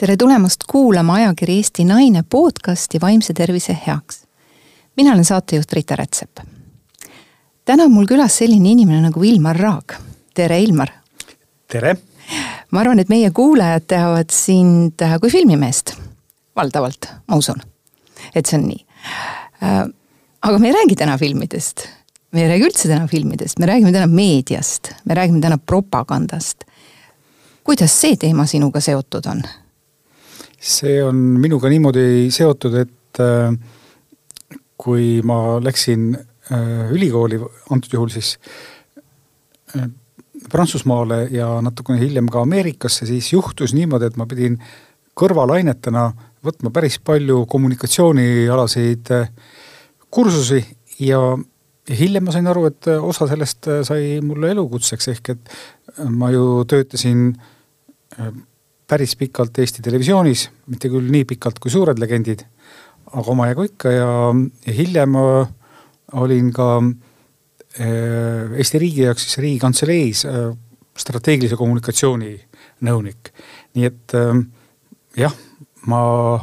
tere tulemast kuulama ajakiri Eesti Naine podcasti Vaimse tervise heaks. mina olen saatejuht Rita Rätsep. täna on mul külas selline inimene nagu Ilmar Raag. tere, Ilmar. tere. ma arvan, et meie kuulajad teavad sind kui filmimeest, valdavalt, ma usun, et see on nii. Äh, aga me ei räägi täna filmidest, me ei räägi üldse täna filmidest, me räägime täna meediast, me räägime täna propagandast. kuidas see teema sinuga seotud on? See on minuga niimoodi seotud, et äh, kui ma läksin äh, ülikooli, antud juhul siis äh, Prantsusmaale ja natukene hiljem ka Ameerikasse, siis juhtus niimoodi, et ma pidin kõrvalainetena võtma päris palju kommunikatsioonialaseid kursusi ja, ja hiljem ma sain aru, et osa sellest sai mulle elukutseks, ehk et ma ju töötasin päris pikalt Eesti Televisioonis, mitte küll nii pikalt kui suured legendid, aga omajagu ikka ja, ja hiljem äh, olin ka äh, Eesti riigi jaoks siis Riigikantseleis äh, strateegilise kommunikatsiooni nõunik. nii et jah, ma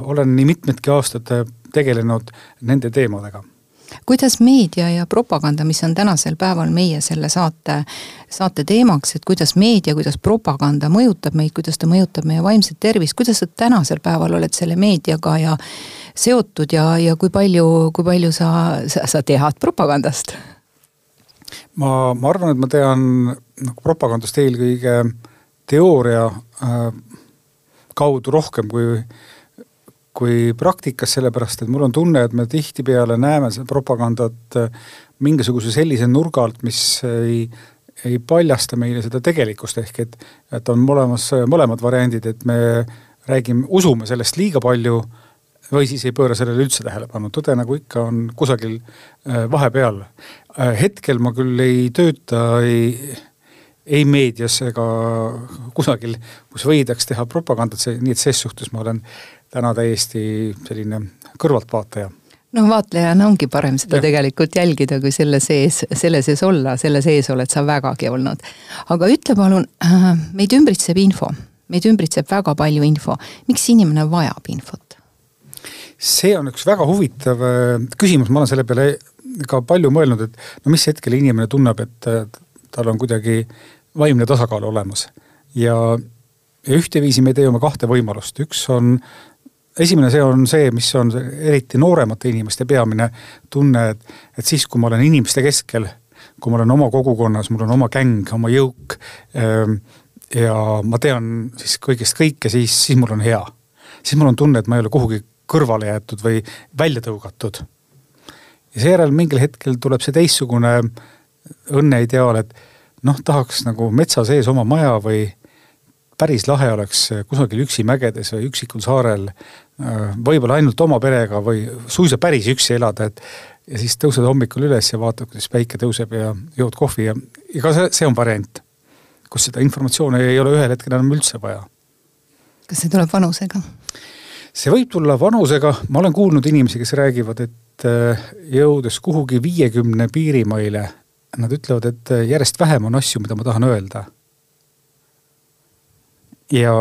olen nii mitmedki aastad tegelenud nende teemadega kuidas meedia ja propaganda, mis on tänasel päeval meie selle saate, saate teemaks, et kuidas meedia, kuidas propaganda mõjutab meid, kuidas ta mõjutab meie vaimset tervist, kuidas sa tänasel päeval oled selle meediaga ja seotud ja, ja kui palju, kui palju sa, sa, sa tead propagandast? ma, ma arvan, et ma tean nagu propagandast eelkõige teooria äh, kaudu rohkem kui kui praktikas, sellepärast et mul on tunne, et me tihtipeale näeme seda propagandat äh, mingisuguse sellise nurga alt, mis ei, ei paljasta meile seda tegelikkust, ehk et, et on olemas mõlemad variandid, et me räägime, usume sellest liiga palju või siis ei pööra sellele üldse tähelepanu, tõde nagu ikka on kusagil äh, vahepeal. Äh, hetkel ma küll ei tööta ei, ei meedias ega kusagil, kus võidaks teha propagandat, nii et ses suhtes ma olen täna täiesti selline kõrvaltvaataja no vaatlejana ongi parem seda ja. tegelikult jälgida, kui selle sees, selle sees olla, selle sees oled sa vägagi olnud. aga ütle palun, äh, meid ümbritseb info, meid ümbritseb väga palju info, miks inimene vajab infot? see on üks väga huvitav äh, küsimus, ma olen selle peale ka palju mõelnud, et no mis hetkel inimene tunneb, et äh, tal on kuidagi vaimne tasakaal olemas ja, ja ühteviisi me teeme kahte võimalust, üks on esimene see on see, mis on eriti nooremate inimeste peamine tunne, et, et siis, kui ma olen inimeste keskel, kui ma olen oma kogukonnas, mul on oma gäng, oma jõuk ähm, ja ma tean siis kõigest kõike, siis, siis mul on hea. siis mul on tunne, et ma ei ole kuhugi kõrvale jäetud või välja tõugatud. ja seejärel mingil hetkel tuleb see teistsugune õnneideaal, et noh, tahaks nagu metsa sees oma maja või päris lahe oleks kusagil üksi mägedes või üksikul saarel Äh, võib-olla ainult oma perega või suisa päris üksi elada, et ja siis tõused hommikul üles ja vaatad, kuidas päike tõuseb ja jood kohvi ja, ja ka see, see on variant, kus seda informatsiooni ei ole ühel hetkel enam üldse vaja. kas see tuleb vanusega? see võib tulla vanusega, ma olen kuulnud inimesi, kes räägivad, et äh, jõudes kuhugi viiekümne piirimaile, nad ütlevad, et järjest vähem on asju, mida ma tahan öelda. Ja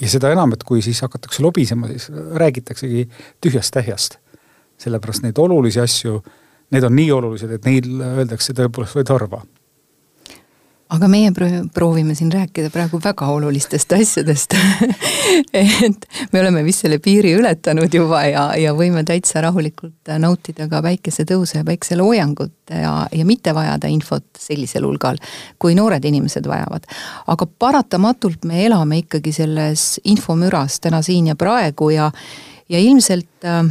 ja seda enam, et kui siis hakatakse lobisema, siis räägitaksegi tühjast tähjast. sellepärast neid olulisi asju, need on nii olulised, et neid öeldakse tõepoolest vaid harva aga meie proovime siin rääkida praegu väga olulistest asjadest et me oleme vist selle piiri ületanud juba ja, ja võime täitsa rahulikult nautida ka päikesetõuse ja päikseloojangut ja, ja mitte vajada infot sellisel hulgal, kui noored inimesed vajavad. aga paratamatult me elame ikkagi selles infomüras täna siin ja praegu ja, ja ilmselt äh,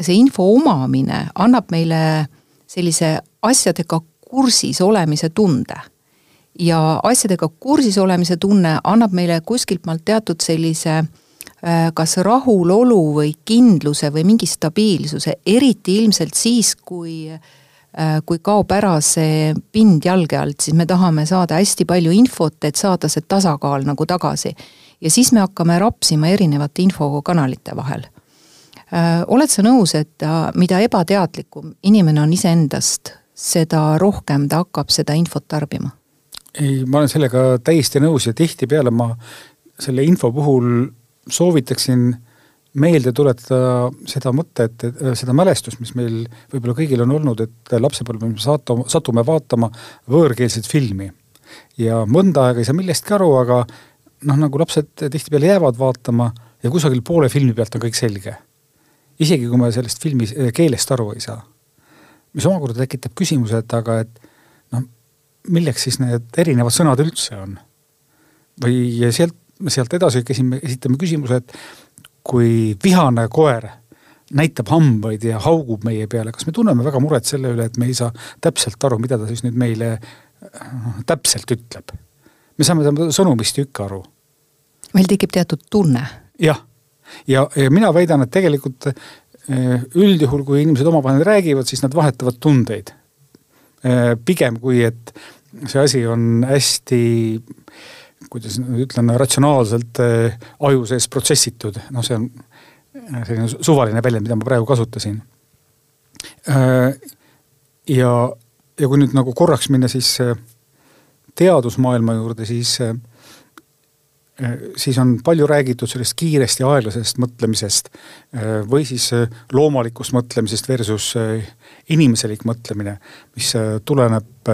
see info omamine annab meile sellise asjadega kursis olemise tunde ja asjadega kursis olemise tunne annab meile kuskilt maalt teatud sellise äh, kas rahulolu või kindluse või mingi stabiilsuse, eriti ilmselt siis, kui äh, kui kaob ära see pind jalge alt, siis me tahame saada hästi palju infot, et saada see tasakaal nagu tagasi. ja siis me hakkame rapsima erinevate infokanalite vahel. Äh, oled sa nõus, et mida ebateadlikum inimene on iseendast, seda rohkem ta hakkab seda infot tarbima? Ei, ma olen sellega täiesti nõus ja tihtipeale ma selle info puhul soovitaksin meelde tuletada seda mõtet, seda mälestust, mis meil võib-olla kõigil on olnud, et lapsepõlves me saata, satume vaatama võõrkeelset filmi. ja mõnda aega ei saa millestki aru, aga noh, nagu lapsed tihtipeale jäävad vaatama ja kusagil poole filmi pealt on kõik selge. isegi kui me sellest filmi keelest aru ei saa. mis omakorda tekitab küsimuse, et aga et milleks siis need erinevad sõnad üldse on? või sealt, sealt edasi käsime, esitame küsimuse, et kui vihane koer näitab hambaid ja haugub meie peale, kas me tunneme väga muret selle üle, et me ei saa täpselt aru, mida ta siis nüüd meile noh, täpselt ütleb? me saame tema sõnumist ju ikka aru. meil tekib teatud tunne. jah, ja, ja, ja mina väidan, et tegelikult eh, üldjuhul, kui inimesed omavahel räägivad, siis nad vahetavad tundeid. Eh, pigem kui, et see asi on hästi kuidas ütlen, ratsionaalselt äh, aju sees protsessitud, noh, see on äh, selline suvaline väljend, mida ma praegu kasutasin. Äh, ja, ja kui nüüd nagu korraks minna siis teadusmaailma juurde, siis, siis on palju räägitud sellest kiirest ja aeglasest mõtlemisest või siis loomalikust mõtlemisest versus inimeselik mõtlemine, mis tuleneb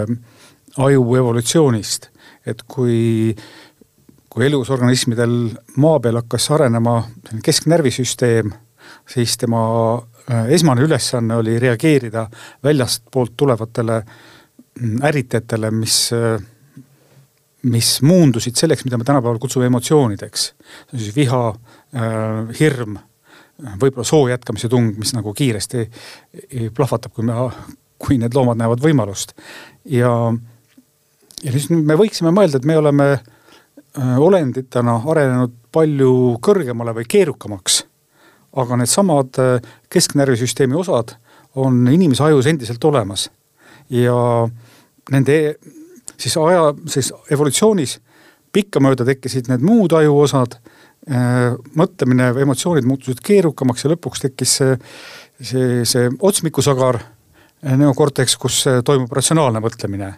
aju evolutsioonist. Et kui, kui elusorganismidel maa peal hakkas arenema kesknärvisüsteem, siis tema äh, esmane ülesanne oli reageerida väljastpoolt tulevatele mm, ärritajatele, mis, äh, mis muundusid selleks, mida me tänapäeval kutsume emotsioonideks. see on siis viha, äh, hirm, võib-olla soo jätkamise tung, mis nagu kiiresti plahvatab, kui me, kui need loomad näevad võimalust. ja ja siis me võiksime mõelda, et me oleme äh, olenditena arenenud palju kõrgemale või keerukamaks. aga needsamad äh, kesknärvisüsteemi osad on inimese ajus endiselt olemas. ja nende siis aja, siis evolutsioonis pikkamööda tekkisid need muud ajuosad äh,. mõtlemine, emotsioonid muutusid keerukamaks ja lõpuks tekkis see, see, see otsmikusagar, neokorteks, kus toimub ratsionaalne mõtlemine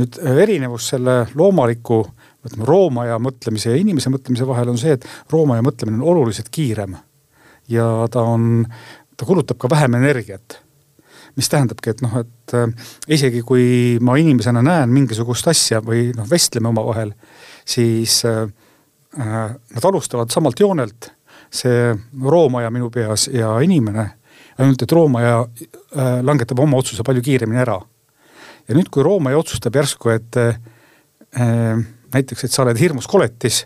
nüüd äh, erinevus selle loomaliku, ütleme roomaja mõtlemise ja inimese mõtlemise vahel on see, et roomaja mõtlemine on oluliselt kiirem. ja ta on, ta kulutab ka vähem energiat. Mis tähendabki, et noh, et äh, isegi kui ma inimesena näen mingisugust asja või noh, vestleme omavahel, siis äh, äh, nad alustavad samalt joonelt, see roomaja minu peas ja inimene ainult et Roomaja äh, langetab oma otsuse palju kiiremini ära ja nüüd, kui Rooma otsustab järsku, et äh, näiteks, et sa oled hirmus koletis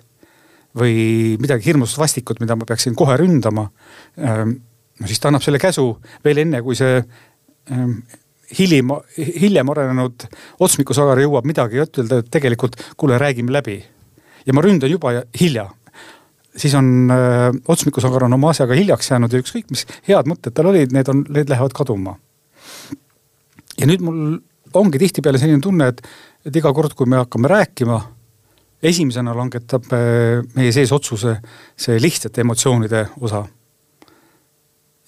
või midagi hirmus vastikut, mida ma peaksin kohe ründama äh,. no siis ta annab selle käsu veel enne, kui see äh, hilim, hiljem arenenud otsmikusagar jõuab midagi ütelda, et tegelikult kuule, räägime läbi. ja ma ründan juba hilja siis on öö, äh, otsmikusagar on oma asjaga hiljaks jäänud ja ükskõik, mis head mõtted tal olid, need on, need lähevad kaduma. ja nüüd mul ongi tihtipeale selline tunne, et, et iga kord, kui me hakkame rääkima, esimesena langetab äh, meie sees otsuse see lihtsate emotsioonide osa.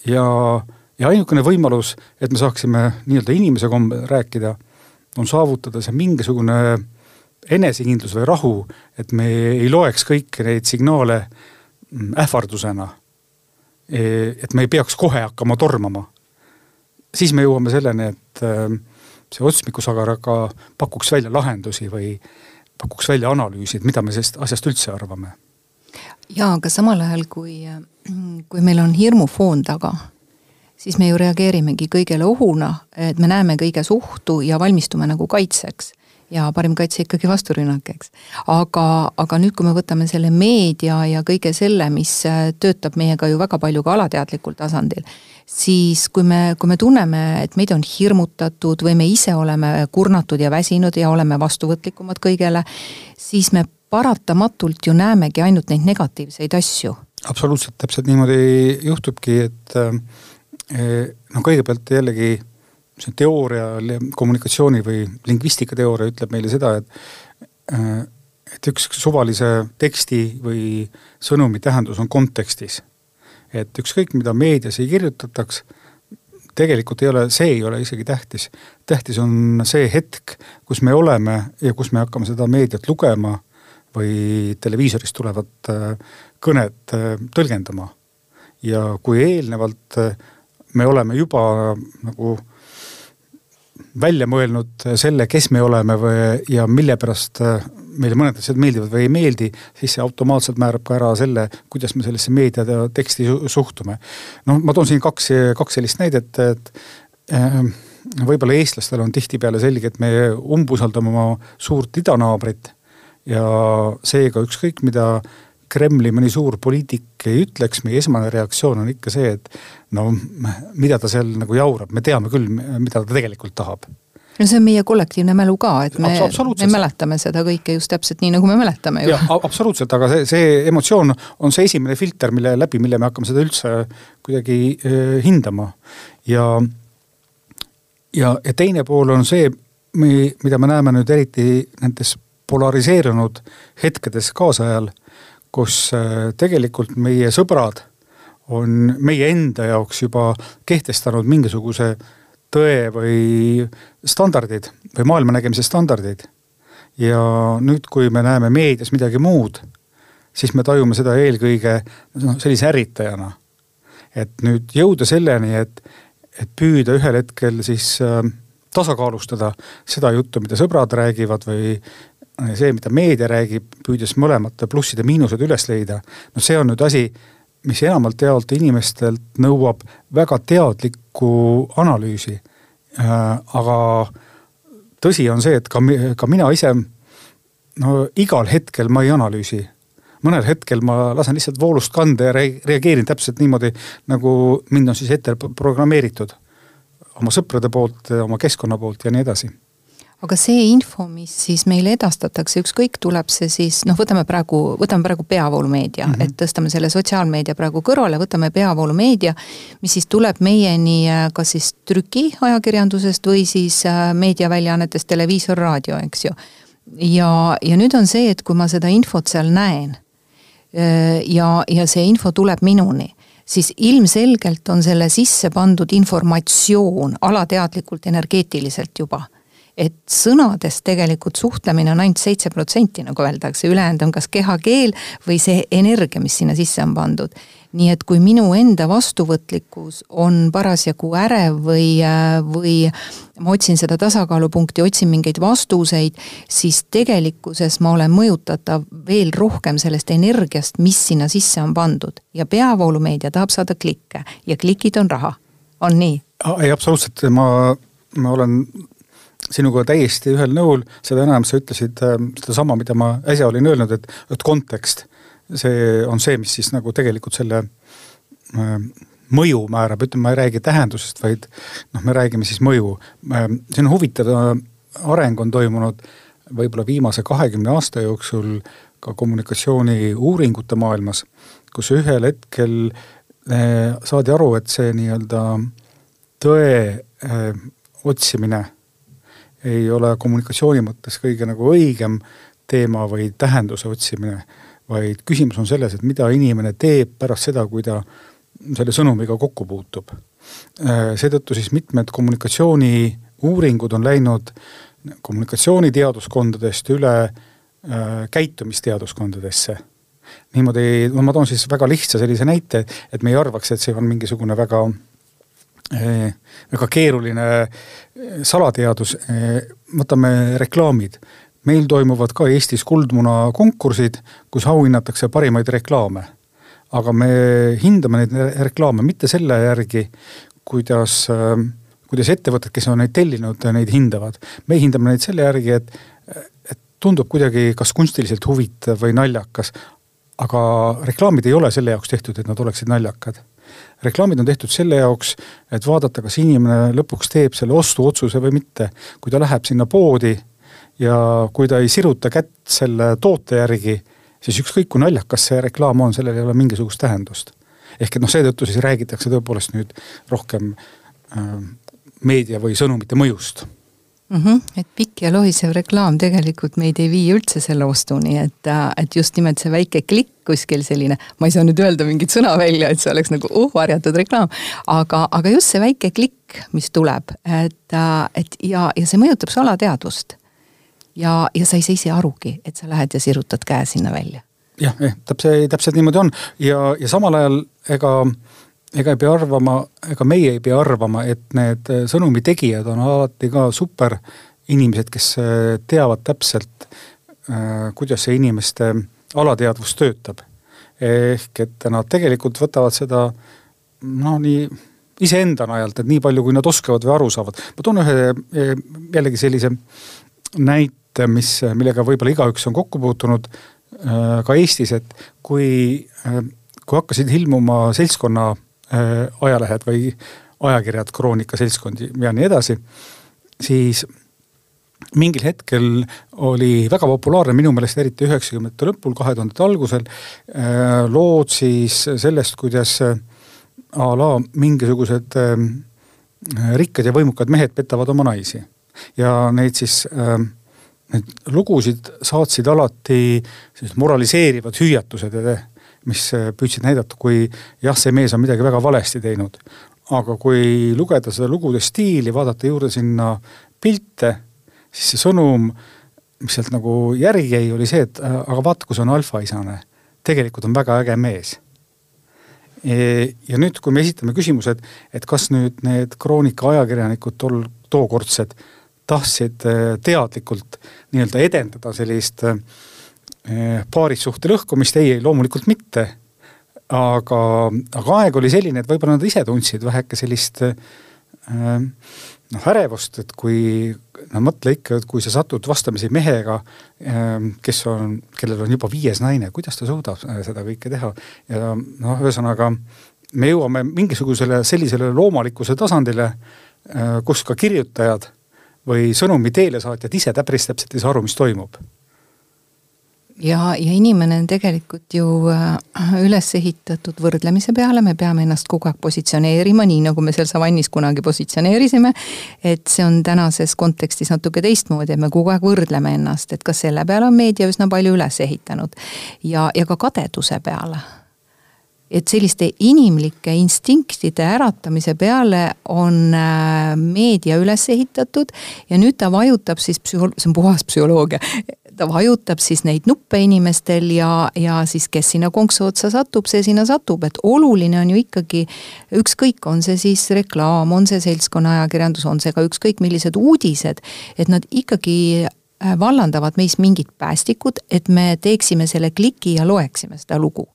ja, ja ainukene võimalus, et me saaksime nii-öelda inimese kombel rääkida, on saavutada see mingisugune enesekindlus või rahu, et me ei loeks kõiki neid signaale mm, ähvardusena. E, et me ei peaks kohe hakkama tormama. siis me jõuame selleni, et äh, see otsmikusagar aga pakuks välja lahendusi või pakuks välja analüüsid, mida me sellest asjast üldse arvame. jaa, aga samal ajal, kui, kui meil on hirmufoon taga, siis me ju reageerimegi kõigele ohuna, et me näeme kõige suhtu ja valmistume nagu kaitseks ja parim kaitse ikkagi vasturünnak, eks. aga, aga nüüd, kui me võtame selle meedia ja kõige selle, mis töötab meiega ju väga palju ka alateadlikul tasandil, siis kui me, kui me tunneme, et meid on hirmutatud või me ise oleme kurnatud ja väsinud ja oleme vastuvõtlikumad kõigele, siis me paratamatult ju näemegi ainult neid negatiivseid asju. absoluutselt, täpselt niimoodi juhtubki, et eh, no kõigepealt jällegi see teooria, kommunikatsiooni või lingvistika teooria ütleb meile seda, et eh, et üks suvalise teksti või sõnumi tähendus on kontekstis et ükskõik, mida meedias ei kirjutataks, tegelikult ei ole, see ei ole isegi tähtis. tähtis on see hetk, kus me oleme ja kus me hakkame seda meediat lugema või televiisorist tulevat kõnet tõlgendama. ja kui eelnevalt me oleme juba nagu välja mõelnud selle, kes me oleme või, ja mille pärast meile mõned asjad meeldivad või ei meeldi, siis see automaatselt määrab ka ära selle, kuidas me sellesse meediateksti suhtume. noh, ma toon siin kaks, kaks sellist näidet, et äh, võib-olla eestlastel on tihtipeale selge, et me umbusaldame oma suurt idanaabrit ja seega ükskõik, mida Kremli mõni suur poliitik ei ütleks, meie esmane reaktsioon on ikka see, et no mida ta seal nagu jaurab, me teame küll, mida ta tegelikult tahab no see on meie kollektiivne mälu ka, et me, me mäletame seda kõike just täpselt nii, nagu me mäletame ju. absoluutselt, aga see, see emotsioon on see esimene filter, mille läbi, mille me hakkame seda üldse kuidagi eh, hindama. ja, ja, ja teine pool on see, mida me näeme nüüd eriti nendes polariseerunud hetkedes kaasajal, kus eh, tegelikult meie sõbrad on meie enda jaoks juba kehtestanud mingisuguse äh, tõe või standardid või maailmanägemise standardid. ja nüüd, kui me näeme meedias midagi muud, siis me tajume seda eelkõige noh, sellise ärritajana. et nüüd jõuda selleni, et, et püüda ühel hetkel siis äh, tasakaalustada seda juttu, mida sõbrad räägivad või see, mida meedia räägib, püüdes mõlemate plussid ja miinused üles leida. no see on nüüd asi mis enamalt jaolt inimestelt nõuab väga teadlikku analüüsi. Äh, aga tõsi on see, et ka, ka mina ise no igal hetkel ma ei analüüsi. mõnel hetkel ma lasen lihtsalt voolust kanda ja reageerin täpselt niimoodi, nagu mind on siis ette programmeeritud. oma sõprade poolt, oma keskkonna poolt ja nii edasi aga see info, mis siis meile edastatakse, ükskõik, tuleb see siis noh, võtame praegu, võtame praegu peavoolumeedia mm, -hmm. et tõstame selle sotsiaalmeedia praegu kõrvale, võtame peavoolumeedia, mis siis tuleb meieni äh, kas siis trükiajakirjandusest või siis äh, meediaväljaannetest, televiisor, raadio, eks ju. ja, ja nüüd on see, et kui ma seda infot seal näen äh, ja, ja see info tuleb minuni siis ilmselgelt on selle sisse pandud informatsioon alateadlikult energeetiliselt juba et sõnades tegelikult suhtlemine on ainult seitse protsenti, nagu öeldakse, ülejäänud on kas kehakeel või see energia, mis sinna sisse on pandud. nii et kui minu enda vastuvõtlikkus on parasjagu ärev või, või ma otsin seda tasakaalupunkti, otsin mingeid vastuseid, siis tegelikkuses ma olen mõjutatav veel rohkem sellest energiast, mis sinna sisse on pandud. ja peavoolumeedia tahab saada klikke ja klikid on raha, on nii? ei, absoluutselt, ma, ma olen sinuga täiesti ühel nõul, seda enam sa ütlesid äh, sedasama, mida ma äsja olin öelnud, et, et kontekst, see on see, mis siis nagu tegelikult selle äh, mõju määrab, ütleme, ma ei räägi tähendusest, vaid noh, me räägime siis mõju. Äh, see on huvitav areng on toimunud võib-olla viimase kahekümne aasta jooksul ka kommunikatsiooniuuringute maailmas, kus ühel hetkel saadi aru, et see nii-öelda tõe otsimine ei ole kommunikatsiooni mõttes kõige nagu õigem teema või tähenduse otsimine, vaid küsimus on selles, et mida inimene teeb pärast seda, kui ta selle sõnumiga kokku puutub. Äh, seetõttu siis mitmed kommunikatsiooniuuringud on läinud kommunikatsiooniteaduskondadest üle äh, käitumisteaduskondadesse niimoodi, no ma toon siis väga lihtsa sellise näite, et me ei arvaks, et see on mingisugune väga väga keeruline salateadus, võtame reklaamid. meil toimuvad ka Eestis Kuldmuna konkursid, kus auhinnatakse parimaid reklaame. aga me hindame neid reklaame mitte selle järgi, kuidas, kuidas ettevõtted, kes on neid tellinud, neid hindavad. me hindame neid selle järgi, et, et tundub kuidagi kas kunstiliselt huvitav või naljakas. aga reklaamid ei ole selle jaoks tehtud, et nad oleksid naljakad reklaamid on tehtud selle jaoks, et vaadata, kas inimene lõpuks teeb selle ostuotsuse või mitte. kui ta läheb sinna poodi ja kui ta ei siruta kätt selle toote järgi, siis ükskõik kui naljakas see reklaam on, sellel ei ole mingisugust tähendust. ehk et noh, seetõttu siis räägitakse tõepoolest nüüd rohkem äh, meedia või sõnumite mõjust mm. -hmm. et pikk ja lohisev reklaam tegelikult meid ei vii üldse selle ostuni, et, äh, et just nimelt see väike klikk kuskil selline, ma ei saa nüüd öelda mingit sõna välja, et see oleks nagu uh, varjatud reklaam, aga, aga just see väike klikk, mis tuleb, et, äh, et ja, ja see mõjutab su alateadvust ja, ja sa ei saa ise arugi, et sa lähed ja sirutad käe sinna välja. jah, jah, täpselt, täpselt niimoodi on ja, ja samal ajal ega, ega ei pea arvama, ega meie ei pea arvama, et need sõnumi tegijad on alati ka super inimesed, kes teavad täpselt, kuidas see inimeste alateadvus töötab. ehk et nad tegelikult võtavad seda noh, nii iseenda najalt, et nii palju, kui nad oskavad või aru saavad. ma toon ühe jällegi sellise näite, mis, millega võib-olla igaüks on kokku puutunud äh, ka Eestis, et kui, äh, kui hakkasid ilmuma seltskonna äh, ajalehed või ajakirjad, Kroonika seltskondi ja nii edasi, siis mingil hetkel oli väga populaarne, minu meelest eriti üheksakümnendate lõpul, kahe tuhandete algusel, lood siis sellest, kuidas a la mingisugused rikkad ja võimukad mehed petavad oma naisi. Ja neid siis äh, Need lugusid saatsid alati sellised moraliseerivad hüüatused, mis äh, püüdsid näidata, kui jah, see mees on midagi väga valesti teinud. aga kui lugeda seda lugude stiili, vaadata juurde sinna pilte, siis see sõnum, mis sealt nagu järgi jäi, oli see, et äh, aga vaata, kus on alfaisane. tegelikult on väga äge mees e, ja nüüd, kui me esitame küsimuse, et, et kas nüüd need kroonika ajakirjanikud tol, tookordsed tahtsid äh, teadlikult nii-öelda edendada sellist äh, paarissuhte lõhkumist, ei, loomulikult mitte. aga, aga aeg oli selline, et võib-olla nad ise tundsid väheke sellist äh, noh, ärevust, et kui, no mõtle ikka, et kui sa satud vastamisi mehega, kes on, kellel on juba viies naine, kuidas ta suudab seda kõike teha ja noh, ühesõnaga me jõuame mingisugusele sellisele loomalikuse tasandile, kus ka kirjutajad või sõnumi teelesaatjad ise päris täpselt ei saa aru, mis toimub. Ja, ja inimene on tegelikult ju äh, üles ehitatud võrdlemise peale, me peame ennast kogu aeg positsioneerima, nii nagu me seal savannis kunagi positsioneerisime. et see on tänases kontekstis natuke teistmoodi, et me kogu aeg võrdleme ennast, et kas selle peale on meedia üsna palju üles ehitanud. ja, ja ka kadeduse peale et selliste inimlike instinktide äratamise peale on äh, meedia üles ehitatud ja nüüd ta vajutab siis psühho-, see on puhas psühholoogia, ta vajutab siis neid nuppe inimestel ja, ja siis kes sinna konksu otsa satub, see sinna satub, et oluline on ju ikkagi ükskõik, on see siis reklaam, on see seltskonnaajakirjandus, on see ka ükskõik millised uudised, et nad ikkagi äh, vallandavad meis mingid päästikud, et me teeksime selle kliki ja loeksime seda lugu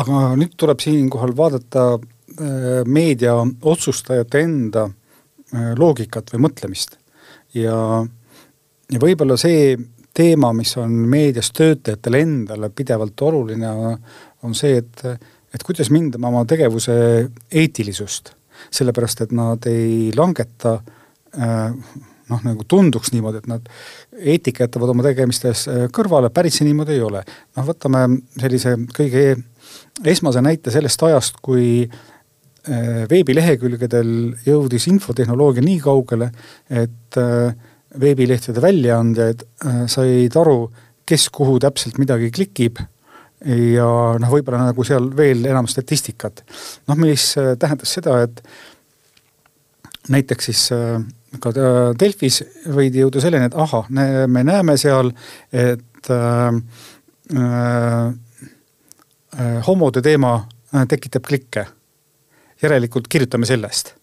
aga nüüd tuleb siinkohal vaadata äh, meedia otsustajate enda äh, loogikat või mõtlemist. ja, ja võib-olla see teema, mis on meedias töötajatele endale pidevalt oluline, on see, et, et kuidas hindama oma tegevuse eetilisust. sellepärast, et nad ei langeta äh, noh, nagu tunduks niimoodi, et nad eetika jätavad oma tegemistes kõrvale, päris see niimoodi ei ole. noh, võtame sellise kõige esmase näite sellest ajast, kui äh, veebilehekülgedel jõudis infotehnoloogia nii kaugele, et äh, veebilehtede väljaandjad äh, said aru, kes kuhu täpselt midagi klikib ja noh, võib-olla nagu seal veel enam statistikat. noh, mis tähendas seda, et näiteks siis ka Delfis võidi jõuda selleni, et ahah, me näeme seal, et äh, Äh, homode teema äh, tekitab klikke. järelikult kirjutame sellest.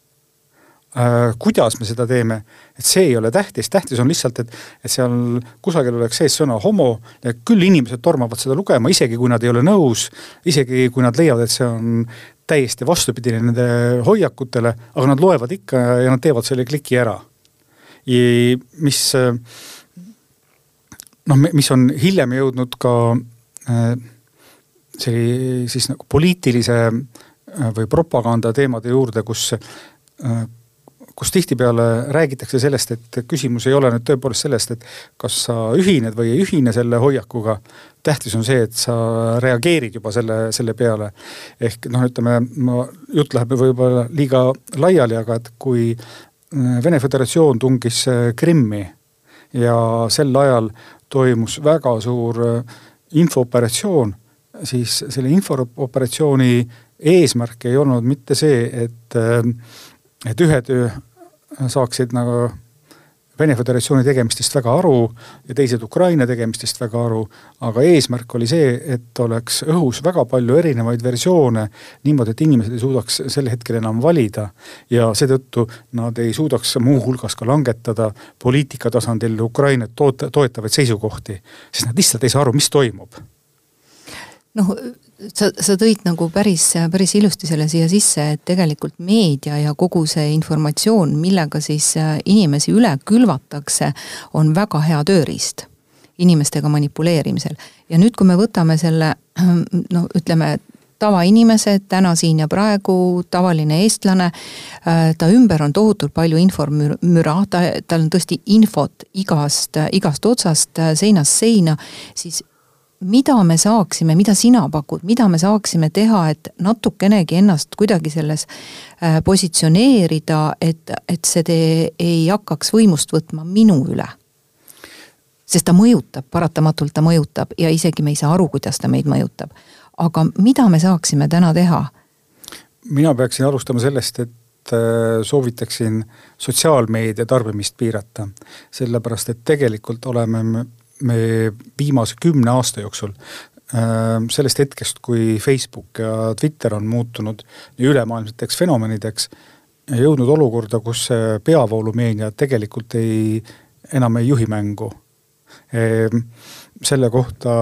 Äh, kuidas me seda teeme, et see ei ole tähtis, tähtis on lihtsalt, et, et seal kusagil oleks sees sõna homo ja küll inimesed tormavad seda lugema, isegi kui nad ei ole nõus, isegi kui nad leiavad, et see on täiesti vastupidine nende hoiakutele, aga nad loevad ikka ja nad teevad selle kliki ära. mis noh, mis on hiljem jõudnud ka äh, see siis nagu poliitilise äh, või propaganda teemade juurde, kus, äh, kus tihtipeale räägitakse sellest, et küsimus ei ole nüüd tõepoolest sellest, et kas sa ühined või ei ühine selle hoiakuga. tähtis on see, et sa reageerid juba selle, selle peale. ehk noh, ütleme, ma, jutt läheb võib-olla liiga laiali, aga et kui äh, Vene Föderatsioon tungis Krimmi ja sel ajal toimus väga suur infooperatsioon siis selle infooperatsiooni eesmärk ei olnud mitte see, et, et ühed saaksid nagu Vene Föderatsiooni tegemistest väga aru ja teised Ukraina tegemistest väga aru, aga eesmärk oli see, et oleks õhus väga palju erinevaid versioone, niimoodi, et inimesed ei suudaks sel hetkel enam valida. Ja seetõttu nad ei suudaks muuhulgas ka langetada poliitika tasandil Ukrainat toota, toetavaid seisukohti, sest nad lihtsalt ei saa aru, mis toimub. Noh, sa, sa tõid nagu päris, päris ilusti selle siia sisse, et tegelikult meedia ja kogu see informatsioon, millega siis äh, inimesi üle külvatakse, on väga hea tööriist inimestega manipuleerimisel. ja nüüd, kui me võtame selle no ütleme, tavainimesed täna siin ja praegu, tavaline eestlane, äh, ta ümber on tohutult palju informüra, ta, tal on tõesti infot igast, igast otsast, äh, seinast seina, siis mida me saaksime, mida sina pakud, mida me saaksime teha, et natukenegi ennast kuidagi selles äh, positsioneerida, et, et see tee ei hakkaks võimust võtma minu üle? sest ta mõjutab, paratamatult ta mõjutab ja isegi me ei saa aru, kuidas ta meid mõjutab. aga mida me saaksime täna teha? mina peaksin alustama sellest, et äh, soovitaksin sotsiaalmeedia tarbimist piirata. sellepärast, et tegelikult oleme me viimase kümne aasta jooksul ähm, sellest hetkest, kui Facebook ja Twitter on muutunud ülemaailmseteks fenomenideks, jõudnud olukorda, kus peavoolumeedia tegelikult ei, enam ei juhi mängu. Ehm, selle kohta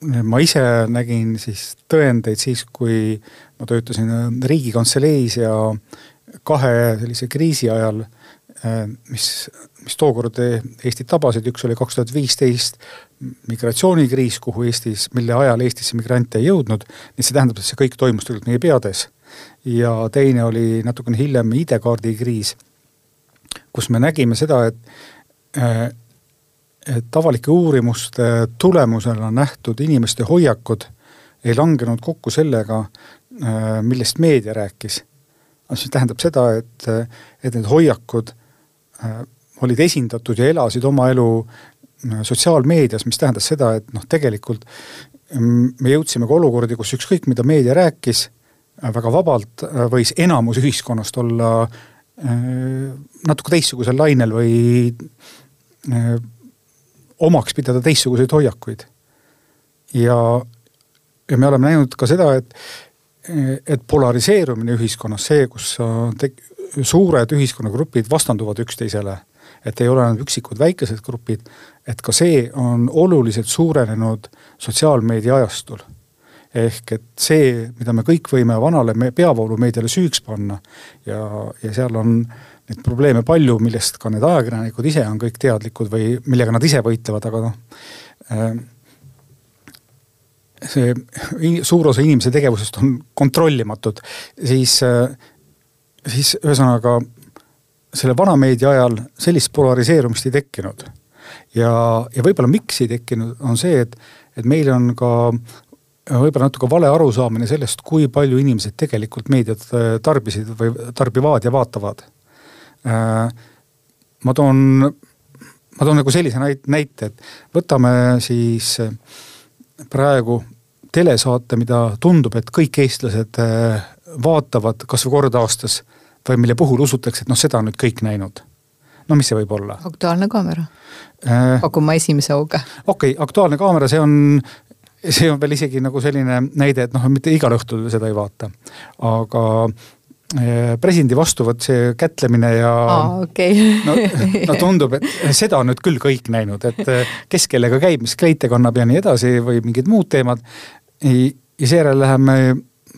ma ise nägin siis tõendeid siis, kui ma töötasin Riigikantseleis ja kahe sellise kriisi ajal mis, mis tookord Eestit tabasid, üks oli kaks tuhat viisteist migratsioonikriis, kuhu Eestis, mille ajal Eestisse migrante ei jõudnud, nii see tähendab, et see kõik toimus tegelikult meie peades. ja teine oli natukene hiljem ID-kaardi kriis, kus me nägime seda, et äh, et avalike uurimuste tulemusena nähtud inimeste hoiakud ei langenud kokku sellega, äh, millest meedia rääkis. see tähendab seda, et, et need hoiakud Äh, olid esindatud ja elasid oma elu äh, sotsiaalmeedias, mis tähendas seda, et noh, tegelikult mm, me jõudsime ka olukordi, kus ükskõik, mida meedia rääkis, äh, väga vabalt võis enamus ühiskonnast olla natuke teistsugusel lainel või omaks pidada teistsuguseid hoiakuid. ja, ja me oleme näinud ka seda, et, et polariseerumine ühiskonnas, see, kus tek-, suured ühiskonnagrupid vastanduvad üksteisele, et ei ole ainult üksikud väikesed grupid, et ka see on oluliselt suurenenud sotsiaalmeedia ajastul. ehk et see, mida me kõik võime vanale peavoolumeediale süüks panna ja, ja seal on neid probleeme palju, millest ka need ajakirjanikud ise on kõik teadlikud või millega nad ise võitlevad, aga noh äh, see suur osa inimese tegevusest on kontrollimatud, siis äh, siis ühesõnaga selle vanameedia ajal sellist polariseerumist ei tekkinud. ja, ja võib-olla miks ei tekkinud, on see, et, et meil on ka võib-olla natuke vale arusaamine sellest, kui palju inimesed tegelikult meediat äh, tarbisid või tarbivad ja vaatavad. Äh, ma toon, ma toon nagu sellise näite, et võtame siis praegu telesaate, mida tundub, et kõik eestlased vaatavad kasvõi kord aastas või mille puhul usutakse, et noh, seda on nüüd kõik näinud. no mis see võib olla? Aktuaalne kaamera äh,. pakun ma esimese hooga. okei okay,, Aktuaalne kaamera, see on, see on veel isegi nagu selline näide, et noh, mitte igal õhtul seda ei vaata. aga äh, presidendi vastuvõtt, see kätlemine ja Aa, okay. no, no tundub, et seda on nüüd küll kõik näinud, et äh, kes kellega käib, mis kleite kannab ja nii edasi või mingid muud teemad. ja seejärel läheme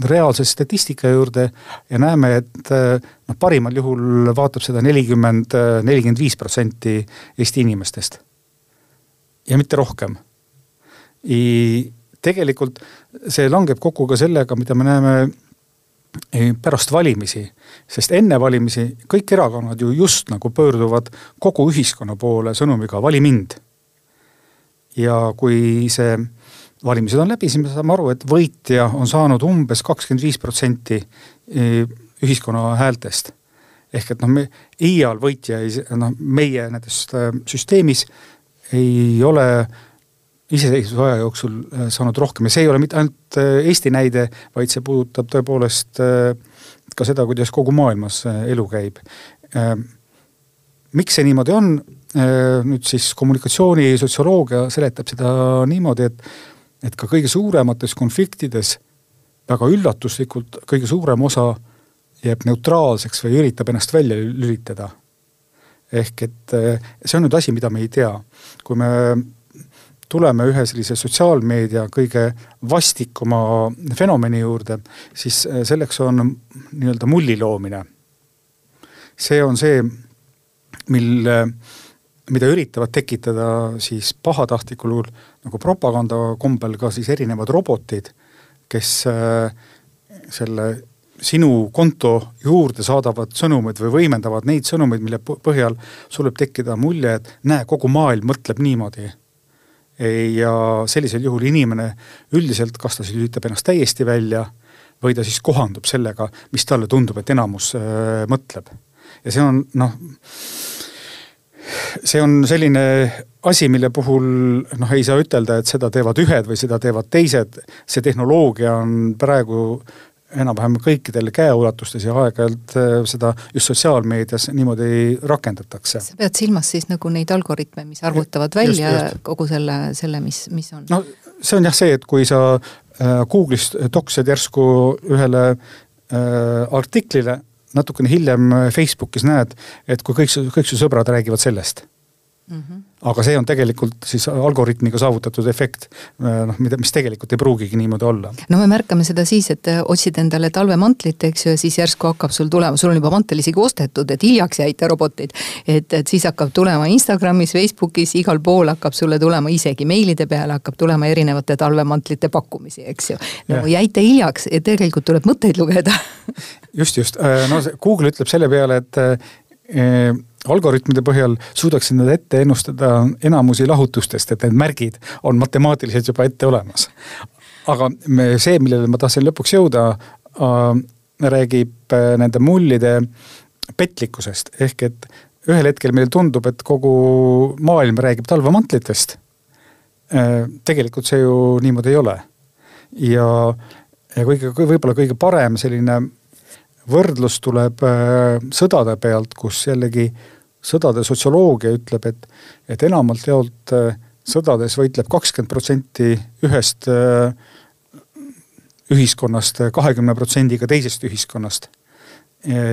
reaalse statistika juurde ja näeme, et noh, parimal juhul vaatab seda nelikümmend, nelikümmend viis protsenti Eesti inimestest. ja mitte rohkem. tegelikult see langeb kokku ka sellega, mida me näeme pärast valimisi, sest enne valimisi kõik erakonnad ju just nagu pöörduvad kogu ühiskonna poole sõnumiga vali mind. ja kui see valimised on läbi, siis me saame aru, et võitja on saanud umbes kakskümmend viis protsenti e, ühiskonna häältest. ehk et noh, me iial võitja ei, noh meie näiteks äh, süsteemis ei ole iseseisvuse aja jooksul äh, saanud rohkem. Ja see ei ole mitte ainult Eesti näide, vaid see puudutab tõepoolest ka seda, kuidas kogu maailmas elu käib. Miks see niimoodi on, nüüd siis kommunikatsioonisotsioloogia seletab seda niimoodi, et, et ka kõige suuremates konfliktides väga üllatuslikult kõige suurem osa jääb neutraalseks või üritab ennast välja lülitada. ehk et see on nüüd asi, mida me ei tea. kui me tuleme ühe sellise sotsiaalmeedia kõige vastikuma fenomeni juurde, siis äh, selleks on nii-öelda mulli loomine. see on see, mille, mida üritavad tekitada siis pahatahtlikul nagu propaganda kombel ka siis erinevad robotid, kes äh, selle sinu konto juurde saadavad sõnumid või võimendavad neid sõnumeid, mille põhjal sul võib tekkida mulje, et näe, kogu maailm mõtleb niimoodi ja sellisel juhul inimene üldiselt, kas ta siis lülitab ennast täiesti välja või ta siis kohandub sellega, mis talle tundub, et enamus äh, mõtleb. ja see on noh, see on selline asi, mille puhul noh, ei saa ütelda, et seda teevad ühed või seda teevad teised. see tehnoloogia on praegu enam-vähem kõikidel käeulatustes ja aeg-ajalt äh, seda just sotsiaalmeedias niimoodi rakendatakse. sa pead silmas siis nagu neid algoritme, mis arvutavad välja just, just. kogu selle, selle, mis, mis on? no see on jah see, et kui sa äh, Google'ist toksed järsku ühele äh, artiklile, natukene hiljem Facebookis näed, et kui kõik kõik su sõbrad räägivad sellest mm. -hmm. Aga see on tegelikult siis algoritmiga saavutatud efekt, äh, noh, mida, mis tegelikult ei pruugigi niimoodi olla. no me märkame seda siis, et äh, otsid endale talvemantlit, eks ju, ja siis järsku hakkab sul tulema, sul on juba mantel isegi ostetud, et hiljaks jäite robotid. et, et siis hakkab tulema Instagramis, Facebookis, igal pool hakkab sulle tulema, isegi meilide peale hakkab tulema erinevate talvemantlite pakkumisi, eks ju. no ja. jäite hiljaks ja tegelikult tuleb mõtteid lugeda just, just, äh, no Google ütleb selle peale, et algoritmide põhjal suudaksid nad ette ennustada enamusi lahutustest, et need märgid on matemaatiliselt juba ette olemas. aga me, see, millele ma tahtsin lõpuks jõuda äh,, räägib äh, nende mullide petlikkusest, ehk et ühel hetkel meile tundub, et kogu maailm räägib talvemantlitest äh,. tegelikult see ju niimoodi ei ole. ja, ja kõige, võib-olla kõige parem selline võrdlus tuleb äh, sõdade pealt, kus jällegi sõdade sotsioloogia ütleb, et, et enamalt jaolt äh, sõdades võitleb kakskümmend protsenti ühest äh, ühiskonnast kahekümne protsendiga teisest ühiskonnast.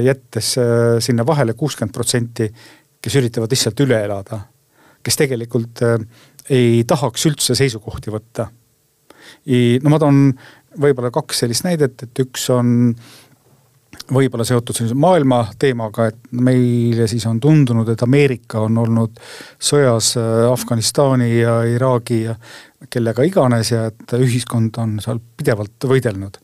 jättes sinna vahele kuuskümmend protsenti, kes üritavad lihtsalt üle elada. kes tegelikult ei tahaks üldse seisukohti võtta. no ma toon võib-olla kaks sellist näidet, et üks on võib-olla seotud sellise maailma teemaga, et meile siis on tundunud, et Ameerika on olnud sõjas äh, Afganistani ja Iraagi ja kellega iganes ja et ühiskond on seal pidevalt võidelnud.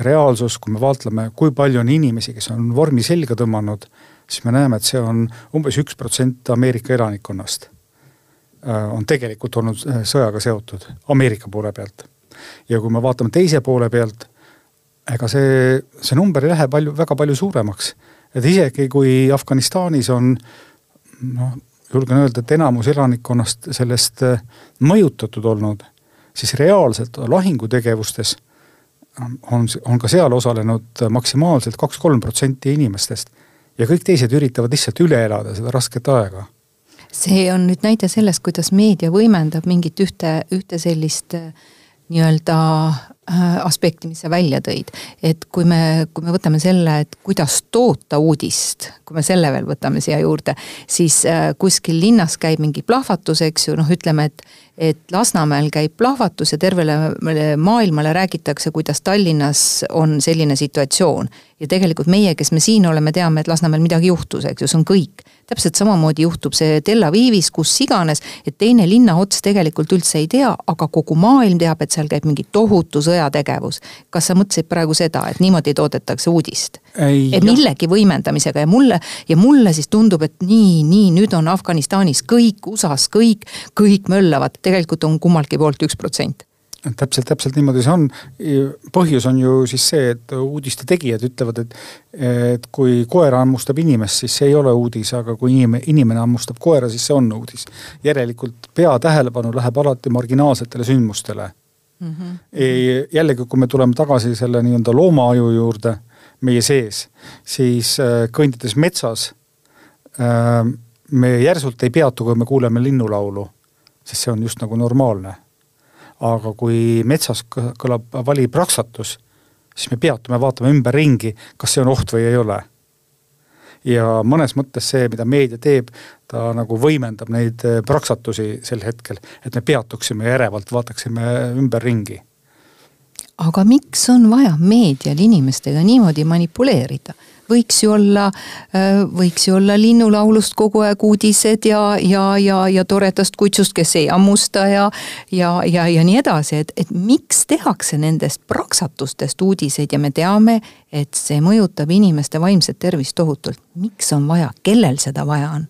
reaalsus, kui me vaatleme, kui palju on inimesi, kes on vormi selga tõmmanud, siis me näeme, et see on umbes üks protsent Ameerika elanikkonnast. Äh, on tegelikult olnud äh, sõjaga seotud Ameerika poole pealt. ja kui me vaatame teise poole pealt ega see, see number ei lähe palju, väga palju suuremaks. et isegi kui Afganistanis on noh, julgen öelda, et enamus elanikkonnast sellest äh, mõjutatud olnud, siis reaalselt lahingutegevustes on, on ka seal osalenud maksimaalselt kaks-kolm protsenti inimestest. ja kõik teised üritavad lihtsalt üle elada seda rasket aega see on nüüd näide sellest, kuidas meedia võimendab mingit ühte, ühte sellist äh, nii-öelda Äh, aspekti, mis sa välja tõid. et kui me, kui me võtame selle, et kuidas toota uudist, kui me selle veel võtame siia juurde, siis äh, kuskil linnas käib mingi plahvatus, eks ju, noh, ütleme, et et Lasnamäel käib plahvatus ja tervele maailmale räägitakse, kuidas Tallinnas on selline situatsioon. ja tegelikult meie, kes me siin oleme, teame, et Lasnamäel midagi juhtus, eks ju, see on kõik. täpselt samamoodi juhtub see Tel Avivis, kus iganes, et teine linnaots tegelikult üldse ei tea, aga kogu maailm teab, et seal käib mingi tohutu sõjategevus. kas sa mõtlesid praegu seda, et niimoodi toodetakse uudist? et millegi võimendamisega ja mulle, ja mulle siis tundub, et nii, nii, nüüd on Afganistanis kõik, USA-s kõik, kõik möllavad, tegelikult on kummaltki poolt üks protsent täpselt, täpselt niimoodi see on. põhjus on ju siis see, et uudiste tegijad ütlevad, et, et kui koer hammustab inimest, siis see ei ole uudis, aga kui inimene, inimene hammustab koera, siis see on uudis. järelikult peatähelepanu läheb alati marginaalsetele sündmustele mm. -hmm. jällegi, kui me tuleme tagasi selle nii-öelda loomaaju juurde meie sees, siis äh, kõndides metsas äh, me järsult ei peatu, kui me kuuleme linnulaulu, sest see on just nagu normaalne. aga kui metsas kõlab vali praksatus, siis me peatume, vaatame ümberringi, kas see on oht või ei ole ja mõnes mõttes see, mida meedia teeb, ta nagu võimendab neid eh, praksatusi sel hetkel, et me peatuksime järevalt, vaataksime ümberringi. Aga miks on vaja meedial inimestega niimoodi manipuleerida? võiks ju olla, äh, võiks ju olla linnulaulust kogu aeg uudised ja, ja, ja, ja toredast kutsust, kes ei hammusta ja, ja, ja, ja nii edasi, et, et miks tehakse nendest praksatustest uudiseid ja me teame, et see mõjutab inimeste vaimset tervist tohutult. miks on vaja, kellel seda vaja on?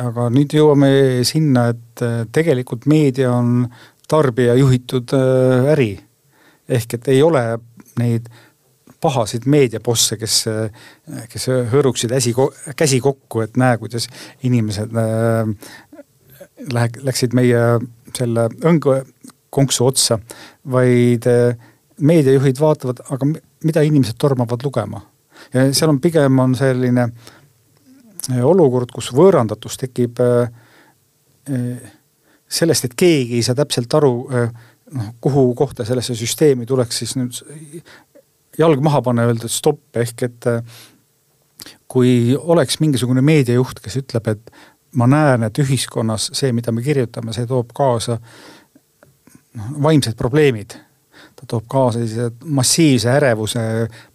aga nüüd jõuame sinna, et äh, tegelikult meedia on tarbija juhitud äh, äri. Ehk et ei ole neid pahasid meediabosse, kes, kes hõõruksid äsi, käsi kokku, et näe, kuidas inimesed äh, lähek-, läksid meie selle õngkonksu otsa, vaid äh, meediajuhid vaatavad, aga mida inimesed tormavad lugema. ja seal on pigem on selline äh, olukord, kus võõrandatus tekib äh, sellest, et keegi ei saa täpselt aru noh, kuhu kohta sellesse süsteemi tuleks siis nüüd jalg maha panna, öelda stopp, ehk et äh, kui oleks mingisugune meediajuht, kes ütleb, et ma näen, et ühiskonnas see, mida me kirjutame, see toob kaasa noh, vaimsed probleemid. ta toob kaasa sellise massiivse ärevuse,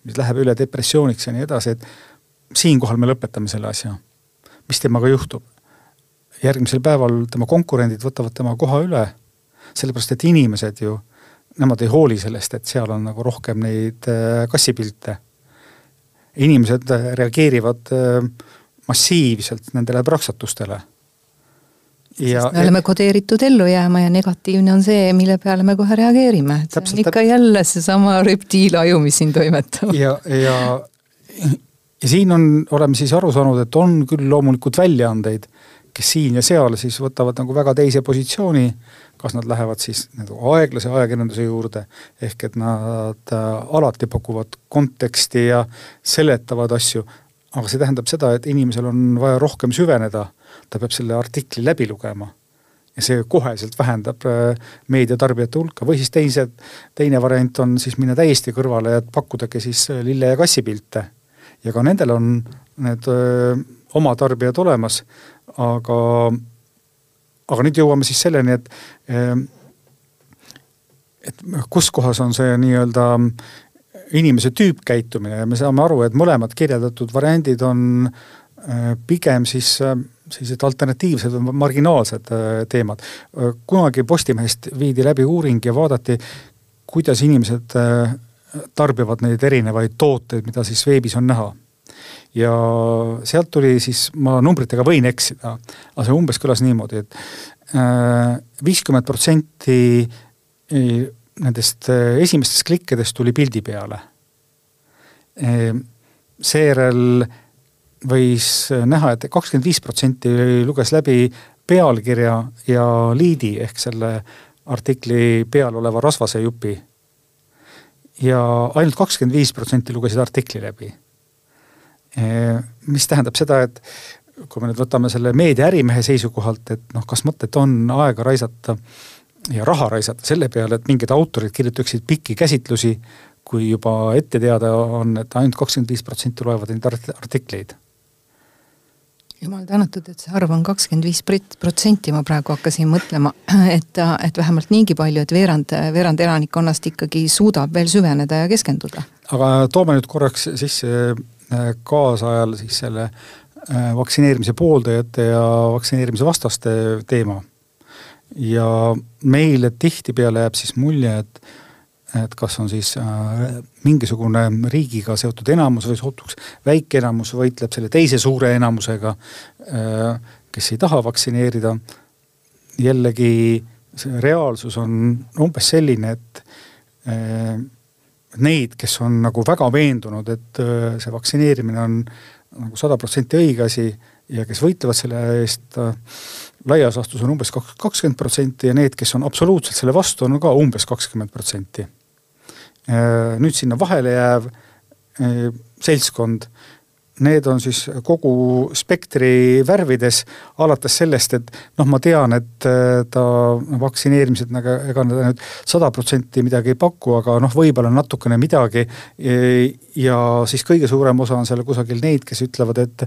mis läheb üle depressiooniks ja nii edasi, et siinkohal me lõpetame selle asja. mis temaga juhtub? järgmisel päeval tema konkurendid võtavad tema koha üle, sellepärast et inimesed ju nemad ei hooli sellest, et seal on nagu rohkem neid äh, kassipilte. inimesed äh, reageerivad äh, massiivselt nendele praksatustele. Ja, sest me oleme kodeeritud ellu jääma ja negatiivne on see, mille peale me kohe reageerime, see on ikka täp... jälle seesama reptiilaju, mis siin toimetab. ja, ja, ja siin on, oleme siis aru saanud, et on küll loomulikult väljaandeid, kes siin ja seal siis võtavad nagu väga teise positsiooni kas nad lähevad siis nagu aeglase ajakirjanduse juurde, ehk et nad äh, alati pakuvad konteksti ja seletavad asju, aga see tähendab seda, et inimesel on vaja rohkem süveneda, ta peab selle artikli läbi lugema. Ja see koheselt vähendab äh, meediatarbijate hulka. Või siis teised, teine variant on siis minna täiesti kõrvale ja pakkudagi siis äh, lille- ja kassipilte. ja ka nendel on need öö, oma tarbijad olemas, aga aga nüüd jõuame siis selleni, et, ehm, et kus kohas on see nii-öelda inimese tüüpkäitumine ja me saame aru, et mõlemad kirjeldatud variandid on eh, pigem siis eh, sellised alternatiivsed või marginaalsed eh, teemad. kunagi Postimehest viidi läbi uuring ja vaadati, kuidas inimesed tarbivad neid erinevaid tooteid, mida siis veebis on näha ja sealt tuli siis, ma numbritega võin eksida, aga see umbes kõlas niimoodi et, et äh, viiskümmend protsenti äh, nendest äh, esimestest klikkidest tuli pildi peale. seejärel võis näha et, et kakskümmend viis protsenti luges läbi pealkirja ja liidi ehk selle artikli peal oleva rasvase jupi. ja ainult kakskümmend viis protsenti lugesid artikli läbi mis tähendab seda, et kui me nüüd võtame selle meediaärimehe seisukohalt, et noh, kas mõtet on aega raisata ja raha raisata selle peale, et mingid autorid kirjutaksid pikki käsitlusi, kui juba ette teada on, et ainult kakskümmend viis protsenti loevad neid artikleid jumal tänatud, et see arv on kakskümmend viis protsenti, ma praegu hakkasin mõtlema, et, et vähemalt niigi palju, et veerand, veerand elanikkonnast ikkagi suudab veel süveneda ja keskenduda. aga toome nüüd korraks sisse kaasajal siis selle äh, vaktsineerimise pooldajate ja vaktsineerimise vastaste teema. ja meile tihtipeale jääb siis mulje, et, et kas on siis äh, mingisugune riigiga seotud enamus või sootuks väike enamus võitleb selle teise suure enamusega, kes ei taha vaktsineerida. jällegi see reaalsus on umbes selline, et neid, kes on nagu väga veendunud, et äh, see vaktsineerimine on nagu sada protsenti õige asi ja kes võitlevad selle eest äh, laias laastus on umbes kakskümmend protsenti ja need, kes on absoluutselt selle vastu, on ka umbes kakskümmend protsenti. Äh, nüüd sinna vahele jääv seltskond need on siis kogu spektri värvides, alates sellest, et noh, ma tean, et äh, ta vaktsineerimised nagu ega ta nüüd sada protsenti midagi ei paku, aga noh, võib-olla natukene midagi. ja siis kõige suurem osa on seal kusagil neid, kes ütlevad, et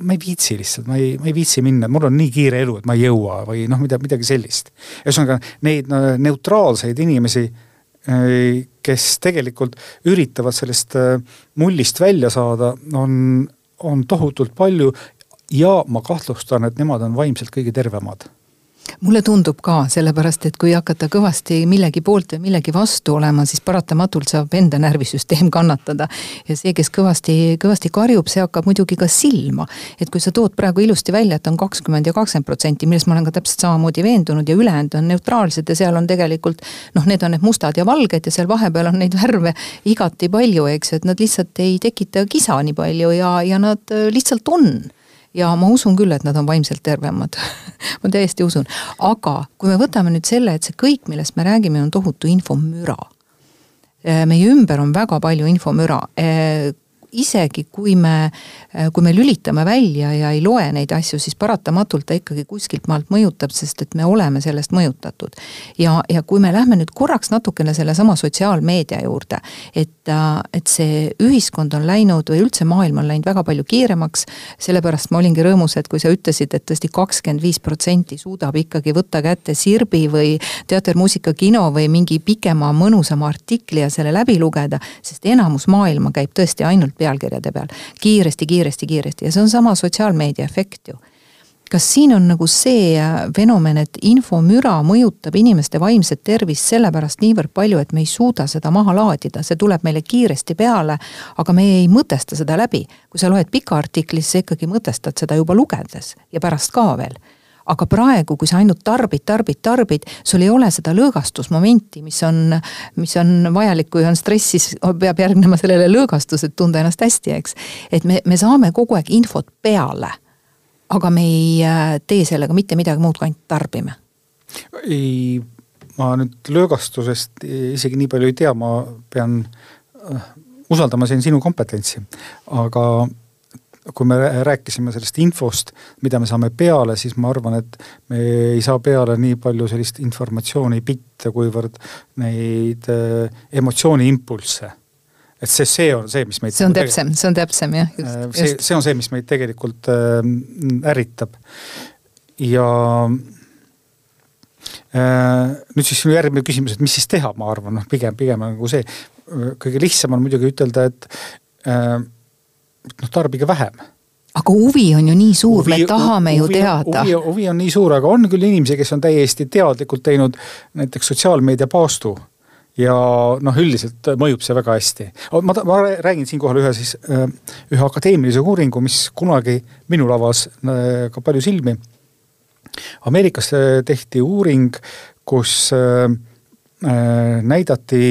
ma ei viitsi lihtsalt, ma ei, ma ei viitsi minna, mul on nii kiire elu, et ma ei jõua või noh, mida, midagi sellist. ühesõnaga neid neutraalseid inimesi kes tegelikult üritavad sellest äh, mullist välja saada, on, on tohutult palju ja ma kahtlustan, et nemad on vaimselt kõige tervemad mulle tundub ka, sellepärast et kui hakata kõvasti millegi poolt või millegi vastu olema, siis paratamatult saab enda närvisüsteem kannatada. ja see, kes kõvasti, kõvasti karjub, see hakkab muidugi ka silma. et kui sa tood praegu ilusti välja, et on kakskümmend ja kakskümmend protsenti, milles ma olen ka täpselt samamoodi veendunud ja ülejäänud on neutraalsed ja seal on tegelikult noh, need on need mustad ja valged ja seal vahepeal on neid värve igati palju, eks ju, et nad lihtsalt ei tekita kisa nii palju ja, ja nad lihtsalt on ja ma usun küll, et nad on vaimselt tervemad. Ma täiesti usun, aga kui me võtame nüüd selle, et see kõik, millest me räägime, on tohutu infomüra. meie ümber on väga palju infomüra isegi kui me, kui me lülitame välja ja ei loe neid asju, siis paratamatult ta ikkagi kuskilt maalt mõjutab, sest et me oleme sellest mõjutatud. ja, ja kui me lähme nüüd korraks natukene sellesama sotsiaalmeedia juurde, et, et see ühiskond on läinud või üldse maailm on läinud väga palju kiiremaks, sellepärast ma olingi rõõmus, et kui sa ütlesid, et tõesti kakskümmend viis protsenti suudab ikkagi võtta kätte Sirbi või Teater, muusika, kino või mingi pikema, mõnusama artikli ja selle läbi lugeda, sest enamus maailma käib tõesti ainult pealkirjade peal. kiiresti, kiiresti, kiiresti ja see on sama sotsiaalmeedia efekt ju kas siin on nagu see äh, fenomen, et infomüra mõjutab inimeste vaimset tervist sellepärast niivõrd palju, et me ei suuda seda maha laadida, see tuleb meile kiiresti peale, aga me ei mõtesta seda läbi. kui sa loed pika artikli, siis sa ikkagi mõtestad seda juba lugedes ja pärast ka veel aga praegu, kui sa ainult tarbid, tarbid, tarbid, sul ei ole seda lõõgastusmomenti, mis on, mis on vajalik, kui on stress, siis peab järgnema sellele lõõgastus, et tunda ennast hästi, eks. et me, me saame kogu aeg infot peale. aga me ei äh, tee sellega mitte midagi muud, kui ainult tarbime. ei, ma nüüd lõõgastusest isegi nii palju ei tea, ma pean äh, usaldama siin sinu kompetentsi, aga kui me rääkisime sellest infost, mida me saame peale, siis ma arvan, et me ei saa peale nii palju sellist informatsiooni bitte, kuivõrd neid äh, emotsiooniimpulsse et see, see on see, mis meid. see on täpsem, see on täpsem jah. Äh, see, see on see, mis meid tegelikult äh, ärritab. ja nüüd siis järgmine küsimus, et mis siis teha, ma arvan, noh pigem, pigem nagu see, kõige lihtsam on muidugi ütelda, et noh, tarbige vähem aga huvi on ju nii suur, me tahame huvi, ju teada. huvi, on nii suur, aga on küll inimesi, kes on täiesti teadlikult teinud näiteks sotsiaalmeedia paastu. ja noh, üldiselt mõjub see väga hästi. ma, ma räägin siinkohal ühe siis, ühe akadeemilise uuringu, mis kunagi minul avas ka palju silmi. Ameerikas tehti uuring, kus näidati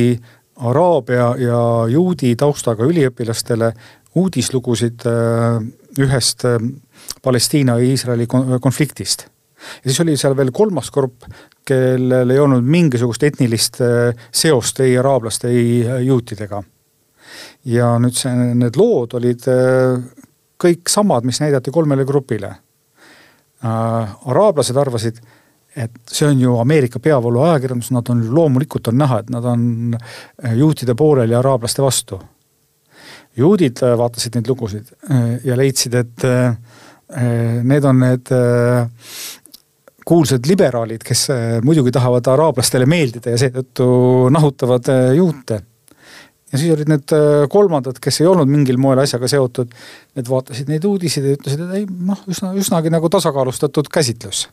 araabia ja juudi taustaga üliõpilastele uudislugusid äh, ühest äh, Palestiina ja Iisraeli konfliktist. ja siis oli seal veel kolmas grupp, kellel ei olnud mingisugust etnilist äh, seost ei araablaste, ei juutidega. ja nüüd see, need lood olid kõik samad, mis näidati kolmele grupile. araablased arvasid, et see on ju Ameerika peavoolu ajakirjandus, nad on loomulikult on näha, et nad on juutide poolel ja araablaste vastu juudid äh, vaatasid neid lugusid äh, ja leidsid, et äh, need on need kuulsad liberaalid, kes muidugi tahavad araablastele meeldida ja seetõttu nahutavad juute. ja siis olid need kolmandad, kes ei olnud mingil moel asjaga seotud, need vaatasid neid uudiseid ja ütlesid, et ei noh, üsna, üsnagi nagu tasakaalustatud käsitlus.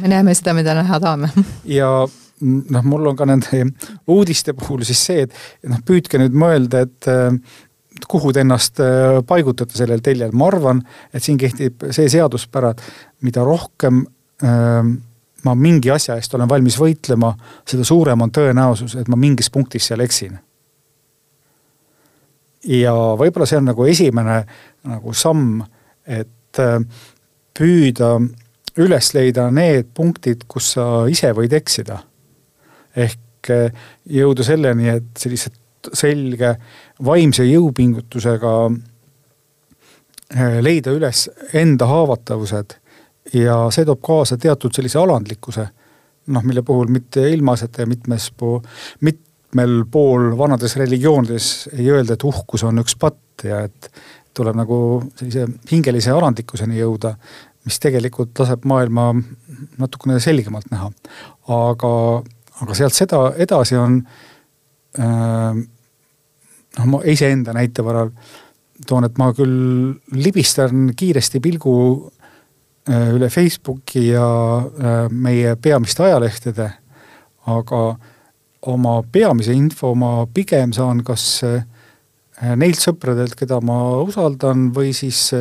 me näeme seda, mida näha tahame ja noh, mul on ka nende uudiste puhul siis see, et noh, püüdke nüüd mõelda, et kuhu te ennast äh, paigutate sellel teljel, ma arvan, et siin kehtib see seaduspära, et mida rohkem äh, ma mingi asja eest olen valmis võitlema, seda suurem on tõenäosus, et ma mingis punktis seal eksin. ja võib-olla see on nagu esimene nagu samm, et äh, püüda üles leida need punktid, kus sa ise võid eksida ehk eh, jõuda selleni, et sellise selge vaimse jõupingutusega leida üles enda haavatavused ja see toob kaasa teatud sellise alandlikkuse. noh, mille puhul mitte ilmaasjata ja mitmes po-, mitmel pool vanades religioonides ei öelda, et uhkus on üks patt ja et tuleb nagu sellise hingelise alandlikkuseni jõuda, mis tegelikult laseb maailma natukene selgemalt näha. aga, aga sealt seda edasi on äh, noh, ma iseenda näite varal toon, et ma küll libistan kiiresti pilgu äh, üle Facebooki ja äh, meie peamiste ajalehtede, aga oma peamise info ma pigem saan kas äh, neilt sõpradelt, keda ma usaldan, või siis,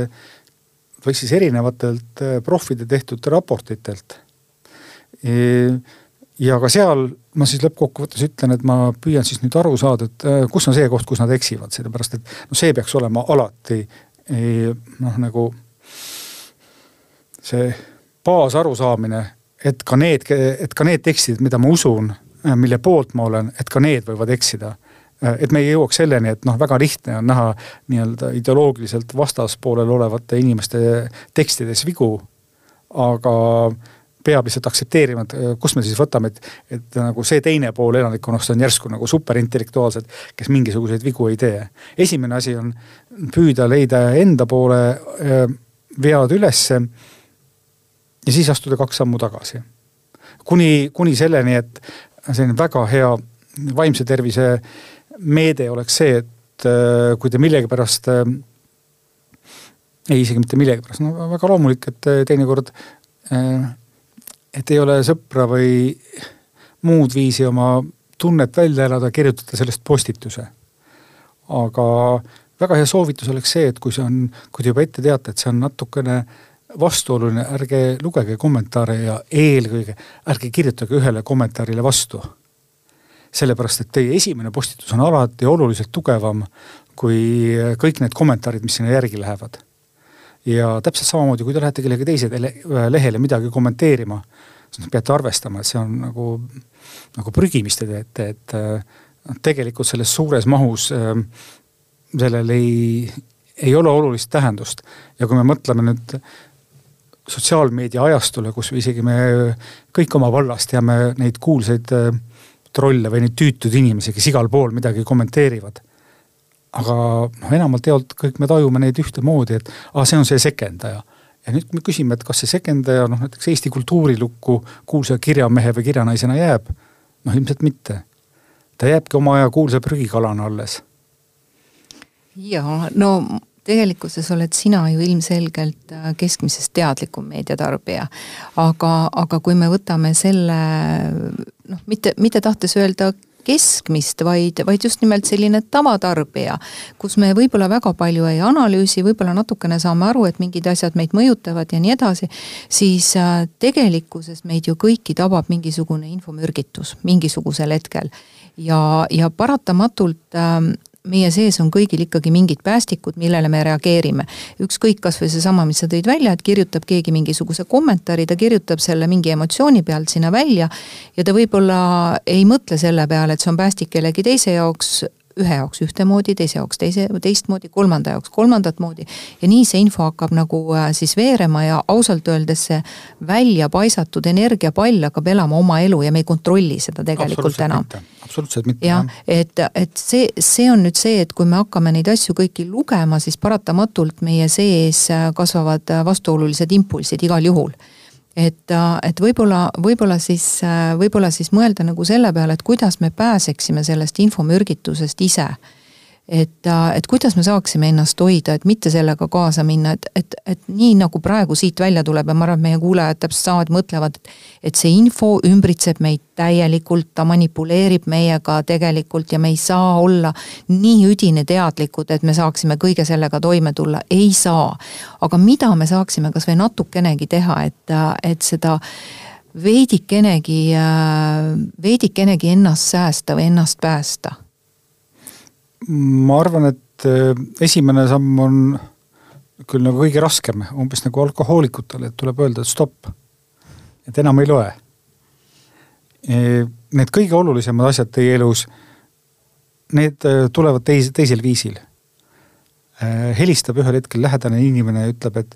või siis erinevatelt profide tehtud raportitelt. Ja ka seal ma siis lõppkokkuvõttes ütlen, et ma püüan siis nüüd aru saada, et äh, kus on see koht, kus nad eksivad, sellepärast et noh, see peaks olema alati noh, nagu see baasarusaamine, et ka need, et ka need tekstid, mida ma usun, äh, mille poolt ma olen, et ka need võivad eksida. Äh, et me ei jõuaks selleni, et noh, väga lihtne on näha nii-öelda ideoloogiliselt vastaspoolel olevate inimeste tekstides vigu. aga peab lihtsalt aktsepteerima, et äh, kust me siis võtame, et, et nagu see teine pool elanikkonnast on järsku nagu superintellektuaalsed, kes mingisuguseid vigu ei tee. esimene asi on püüda leida enda poole äh, vead ülesse ja siis astuda kaks sammu tagasi. kuni, kuni selleni, et selline väga hea vaimse tervise meede oleks see, et äh, kui te millegipärast ei, isegi mitte millegipärast, no väga loomulik, et teinekord et ei ole sõpra või muud viisi oma tunnet välja elada, kirjutada sellest postituse. aga väga hea soovitus oleks see, et kui see on, kui te juba ette teate, et see on natukene vastuoluline, ärge lugege kommentaare ja eelkõige ärge kirjutage ühele kommentaarile vastu. sellepärast, et teie esimene postitus on alati oluliselt tugevam kui kõik need kommentaarid, mis sinna järgi lähevad ja täpselt samamoodi, kui te lähete kellegi teise lehele midagi kommenteerima, siis peate arvestama, et see on nagu, nagu prügi, mis te teete, et noh, tegelikult selles suures mahus äh, sellel ei, ei ole olulist tähendust. ja kui me mõtleme nüüd sotsiaalmeedia ajastule, kus isegi me kõik oma vallas teame neid kuulsaid äh, trolle või neid tüütuid inimesi, kes igal pool midagi kommenteerivad aga noh, enamalt jaolt kõik me tajume neid ühtemoodi, et aa, see on see sekendaja. ja nüüd me küsime, et kas see sekendaja noh, näiteks Eesti kultuurilukku kuulsa kirjamehe või kirjanaisena jääb. noh, ilmselt mitte. ta jääbki oma aja kuulsa prügikalana alles. ja no tegelikkuses oled sina ju ilmselgelt äh, keskmisest teadlikum meediatarbija. aga, aga kui me võtame selle noh, mitte, mitte tahtes öelda keskmist, vaid, vaid just nimelt selline tavatarbija, kus me võib-olla väga palju ei analüüsi, võib-olla natukene saame aru, et mingid asjad meid mõjutavad ja nii edasi, siis äh, tegelikkuses meid ju kõiki tabab mingisugune infomürgitus mingisugusel hetkel. ja, ja paratamatult ähm, meie sees on kõigil ikkagi mingid päästikud, millele me reageerime. ükskõik, kasvõi seesama, mis sa tõid välja, et kirjutab keegi mingisuguse kommentaari, ta kirjutab selle mingi emotsiooni pealt sinna välja ja ta võib-olla ei mõtle selle peale, et see on päästik kellegi teise jaoks ühe jaoks ühtemoodi, teise jaoks teise, teistmoodi, kolmanda jaoks kolmandat moodi. ja nii see info hakkab nagu äh, siis veerema ja ausalt öeldes see välja paisatud energiapall hakkab elama oma elu ja me ei kontrolli seda tegelikult enam. absoluutselt mitte. jah, et, et see, see on nüüd see, et kui me hakkame neid asju kõiki lugema, siis paratamatult meie sees äh, kasvavad äh, vastuolulised impulsid igal juhul et, et võib-olla, võib-olla siis, võib-olla siis mõelda nagu selle peale, et kuidas me pääseksime sellest infomürgitusest ise et, et kuidas me saaksime ennast hoida, et mitte sellega kaasa minna, et, et, et nii nagu praegu siit välja tuleb ja ma arvan, et meie kuulajad täpselt samamoodi mõtlevad, et. see info ümbritseb meid täielikult, ta manipuleerib meiega tegelikult ja me ei saa olla nii üdini teadlikud, et me saaksime kõige sellega toime tulla, ei saa. aga mida me saaksime kasvõi natukenegi teha, et, et seda veidikenegi, veidikenegi ennast säästa või ennast päästa ma arvan, et äh, esimene samm on küll nagu kõige raskem, umbes nagu alkohoolikutele, et tuleb öelda, et stopp. et enam ei loe. E, need kõige olulisemad asjad teie elus, need äh, tulevad teis-, teisel viisil. helistab ühel hetkel lähedane inimene ja ütleb, et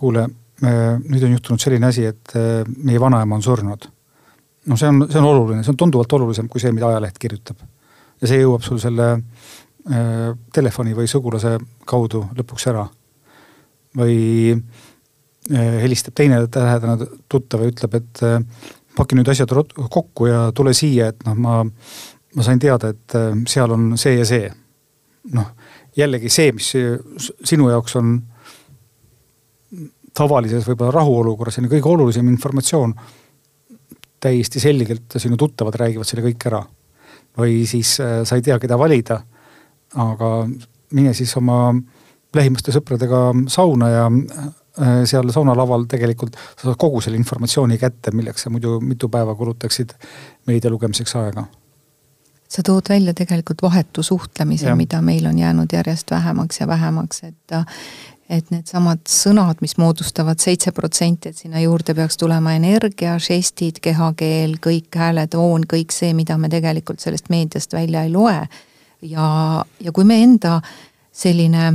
kuule, nüüd on juhtunud selline asi, et meie vanaema on surnud. no see on, see on oluline, see on tunduvalt olulisem kui see, mida ajaleht kirjutab. Ja see jõuab sul selle äh, telefoni või sugulase kaudu lõpuks ära. või äh, helistab teine lähedane tuttav ja ütleb, et äh, paki nüüd asjad kokku ja tule siia, et noh, ma, ma sain teada, et äh, seal on see ja see. noh, jällegi see, mis sinu jaoks on tavalises võib-olla rahuolukorras selline kõige olulisem informatsioon. täiesti selgelt sinu tuttavad räägivad selle kõik ära. Või siis äh, sa ei tea, keda valida. aga mine siis oma lähimaste sõpradega sauna ja äh, seal saunalaval tegelikult sa saad kogu selle informatsiooni kätte, milleks sa muidu mitu päeva kulutaksid meedia lugemiseks aega sa tood välja tegelikult vahetu suhtlemise, mida meil on jäänud järjest vähemaks ja vähemaks, et et needsamad sõnad, mis moodustavad seitse protsenti, et sinna juurde peaks tulema energia, žestid, kehakeel, kõik hääletoon, kõik see, mida me tegelikult sellest meediast välja ei loe. ja, ja kui me enda selline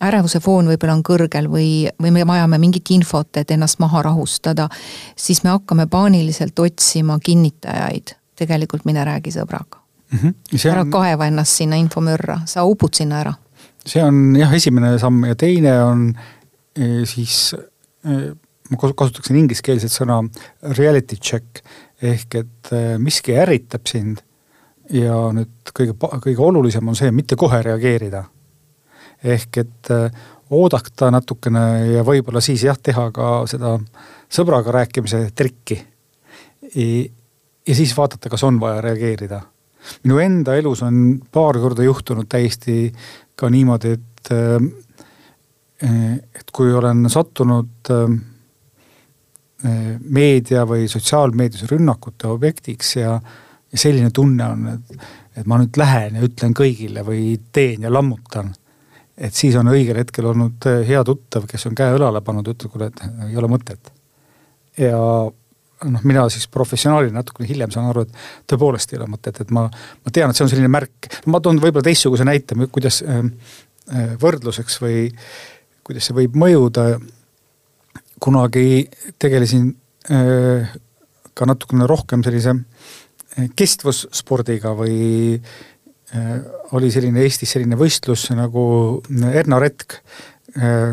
ärevuse foon võib-olla on kõrgel või, või me vajame mingit infot, et ennast maha rahustada, siis me hakkame paaniliselt otsima kinnitajaid. tegelikult mine räägi sõbraga mm. -hmm. ära on... kaeva ennast sinna infomürra, sa upud sinna ära. See on jah, esimene samm ja teine on e, siis e, ma kasutaksin ingliskeelset sõna reality check ehk et e, miski ärritab sind ja nüüd kõige, kõige olulisem on see, mitte kohe reageerida. ehk et oodata natukene ja võib-olla siis jah, teha ka seda sõbraga rääkimise trikki. ja siis vaadata, kas on vaja reageerida minu enda elus on paar korda juhtunud täiesti ka niimoodi, et, äh, et kui olen sattunud äh, meedia või sotsiaalmeedias rünnakute objektiks ja, ja selline tunne on, et, et ma nüüd lähen ja ütlen kõigile või teen ja lammutan. et siis on õigel hetkel olnud hea tuttav, kes on käe õlale pannud, ütleb, kuule, et ei ole mõtet. ja noh, mina siis professionaalina natukene hiljem saan aru, et tõepoolest ei ole mõtet, et ma, ma tean, et see on selline märk. ma toon võib-olla teistsuguse näite, kuidas äh, äh, võrdluseks või kuidas see võib mõjuda. kunagi tegelesin äh, ka natukene rohkem sellise kestvusspordiga või oli selline Eestis selline võistlus nagu Erna Retk,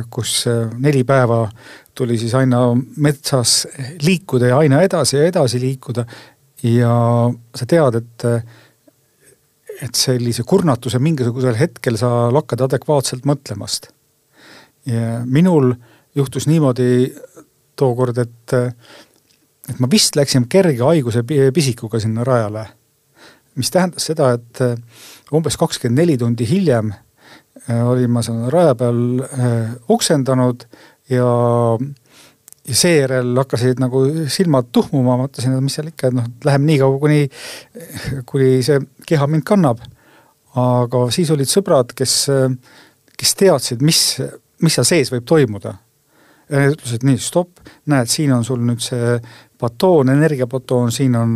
kus neli päeva tuli siis aina metsas liikuda ja aina edasi ja edasi liikuda. ja sa tead, et, et sellise kurnatuse mingisugusel hetkel sa lakkad adekvaatselt mõtlemast. ja minul juhtus niimoodi tookord, et, et ma vist läksin kerge haiguse pisikuga sinna rajale. mis tähendas seda, et umbes kakskümmend neli tundi hiljem olin ma seal raja peal oksendanud ja, ja seejärel hakkasid nagu silmad tuhmuma, mõtlesin, et mis seal ikka, et noh, läheme nii kaua, kuni, kuni see keha mind kannab. aga siis olid sõbrad, kes, kes teadsid, mis, mis seal sees võib toimuda. ja nad ütlesid nii, stopp, näed, siin on sul nüüd see batoon, energiabatoon, siin on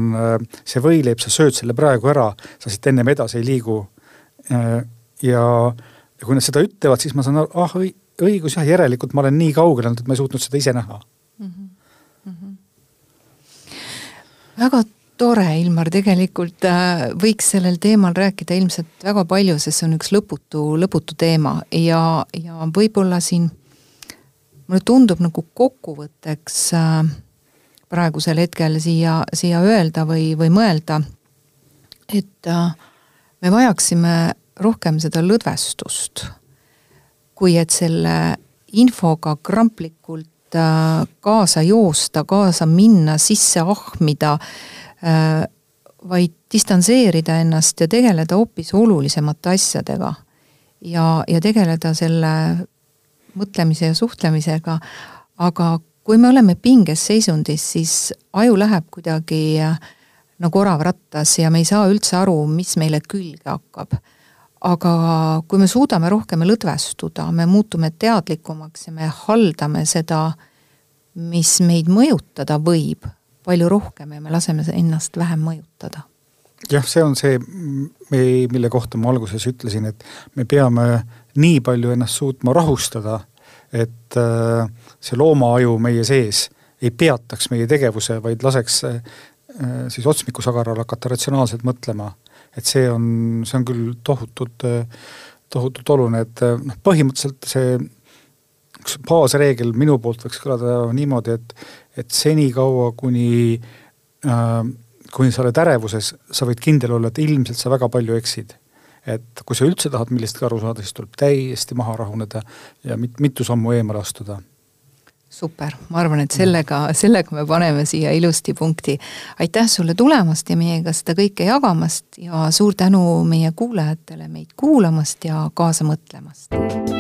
see võileib, sa sööd selle praegu ära, sa siit ennem edasi ei liigu. ja, ja kui nad seda ütlevad, siis ma saan aru, ah õigus jah, järelikult ma olen nii kaugel olnud, et ma ei suutnud seda ise näha mm. -hmm. väga tore, Ilmar, tegelikult äh, võiks sellel teemal rääkida ilmselt väga palju, sest see on üks lõputu, lõputu teema ja, ja võib-olla siin mulle tundub nagu kokkuvõtteks äh, praegusel hetkel siia, siia öelda või, või mõelda, et äh, me vajaksime rohkem seda lõdvestust kui et selle infoga kramplikult äh, kaasa joosta, kaasa minna, sisse ahmida, äh, vaid distantseerida ennast ja tegeleda hoopis olulisemate asjadega. ja, ja tegeleda selle mõtlemise ja suhtlemisega, aga kui me oleme pinges seisundis, siis aju läheb kuidagi äh, nagu orav rattas ja me ei saa üldse aru, mis meile külge hakkab aga kui me suudame rohkem lõdvestuda, me muutume teadlikumaks ja me haldame seda, mis meid mõjutada võib, palju rohkem ja me laseme ennast vähem mõjutada. jah, see on see, mille kohta ma alguses ütlesin, et me peame nii palju ennast suutma rahustada, et äh, see loomaaju meie sees ei peataks meie tegevuse, vaid laseks äh, siis otsmikusagarale hakata ratsionaalselt mõtlema. Et see on, see on küll tohutult, tohutult oluline, et noh, põhimõtteliselt see üks baasreegel minu poolt võiks kõlada niimoodi, et, et senikaua, kuni äh, kuni sa oled ärevuses, sa võid kindel olla, et ilmselt sa väga palju eksid. et kui sa üldse tahad millestki aru saada, siis tuleb täiesti maha rahuneda ja mit-, mitu sammu eemale astuda super, ma arvan, et sellega, sellega me paneme siia ilusti punkti. aitäh sulle tulemast ja meiega seda kõike jagamast ja suur tänu meie kuulajatele meid kuulamast ja kaasa mõtlemast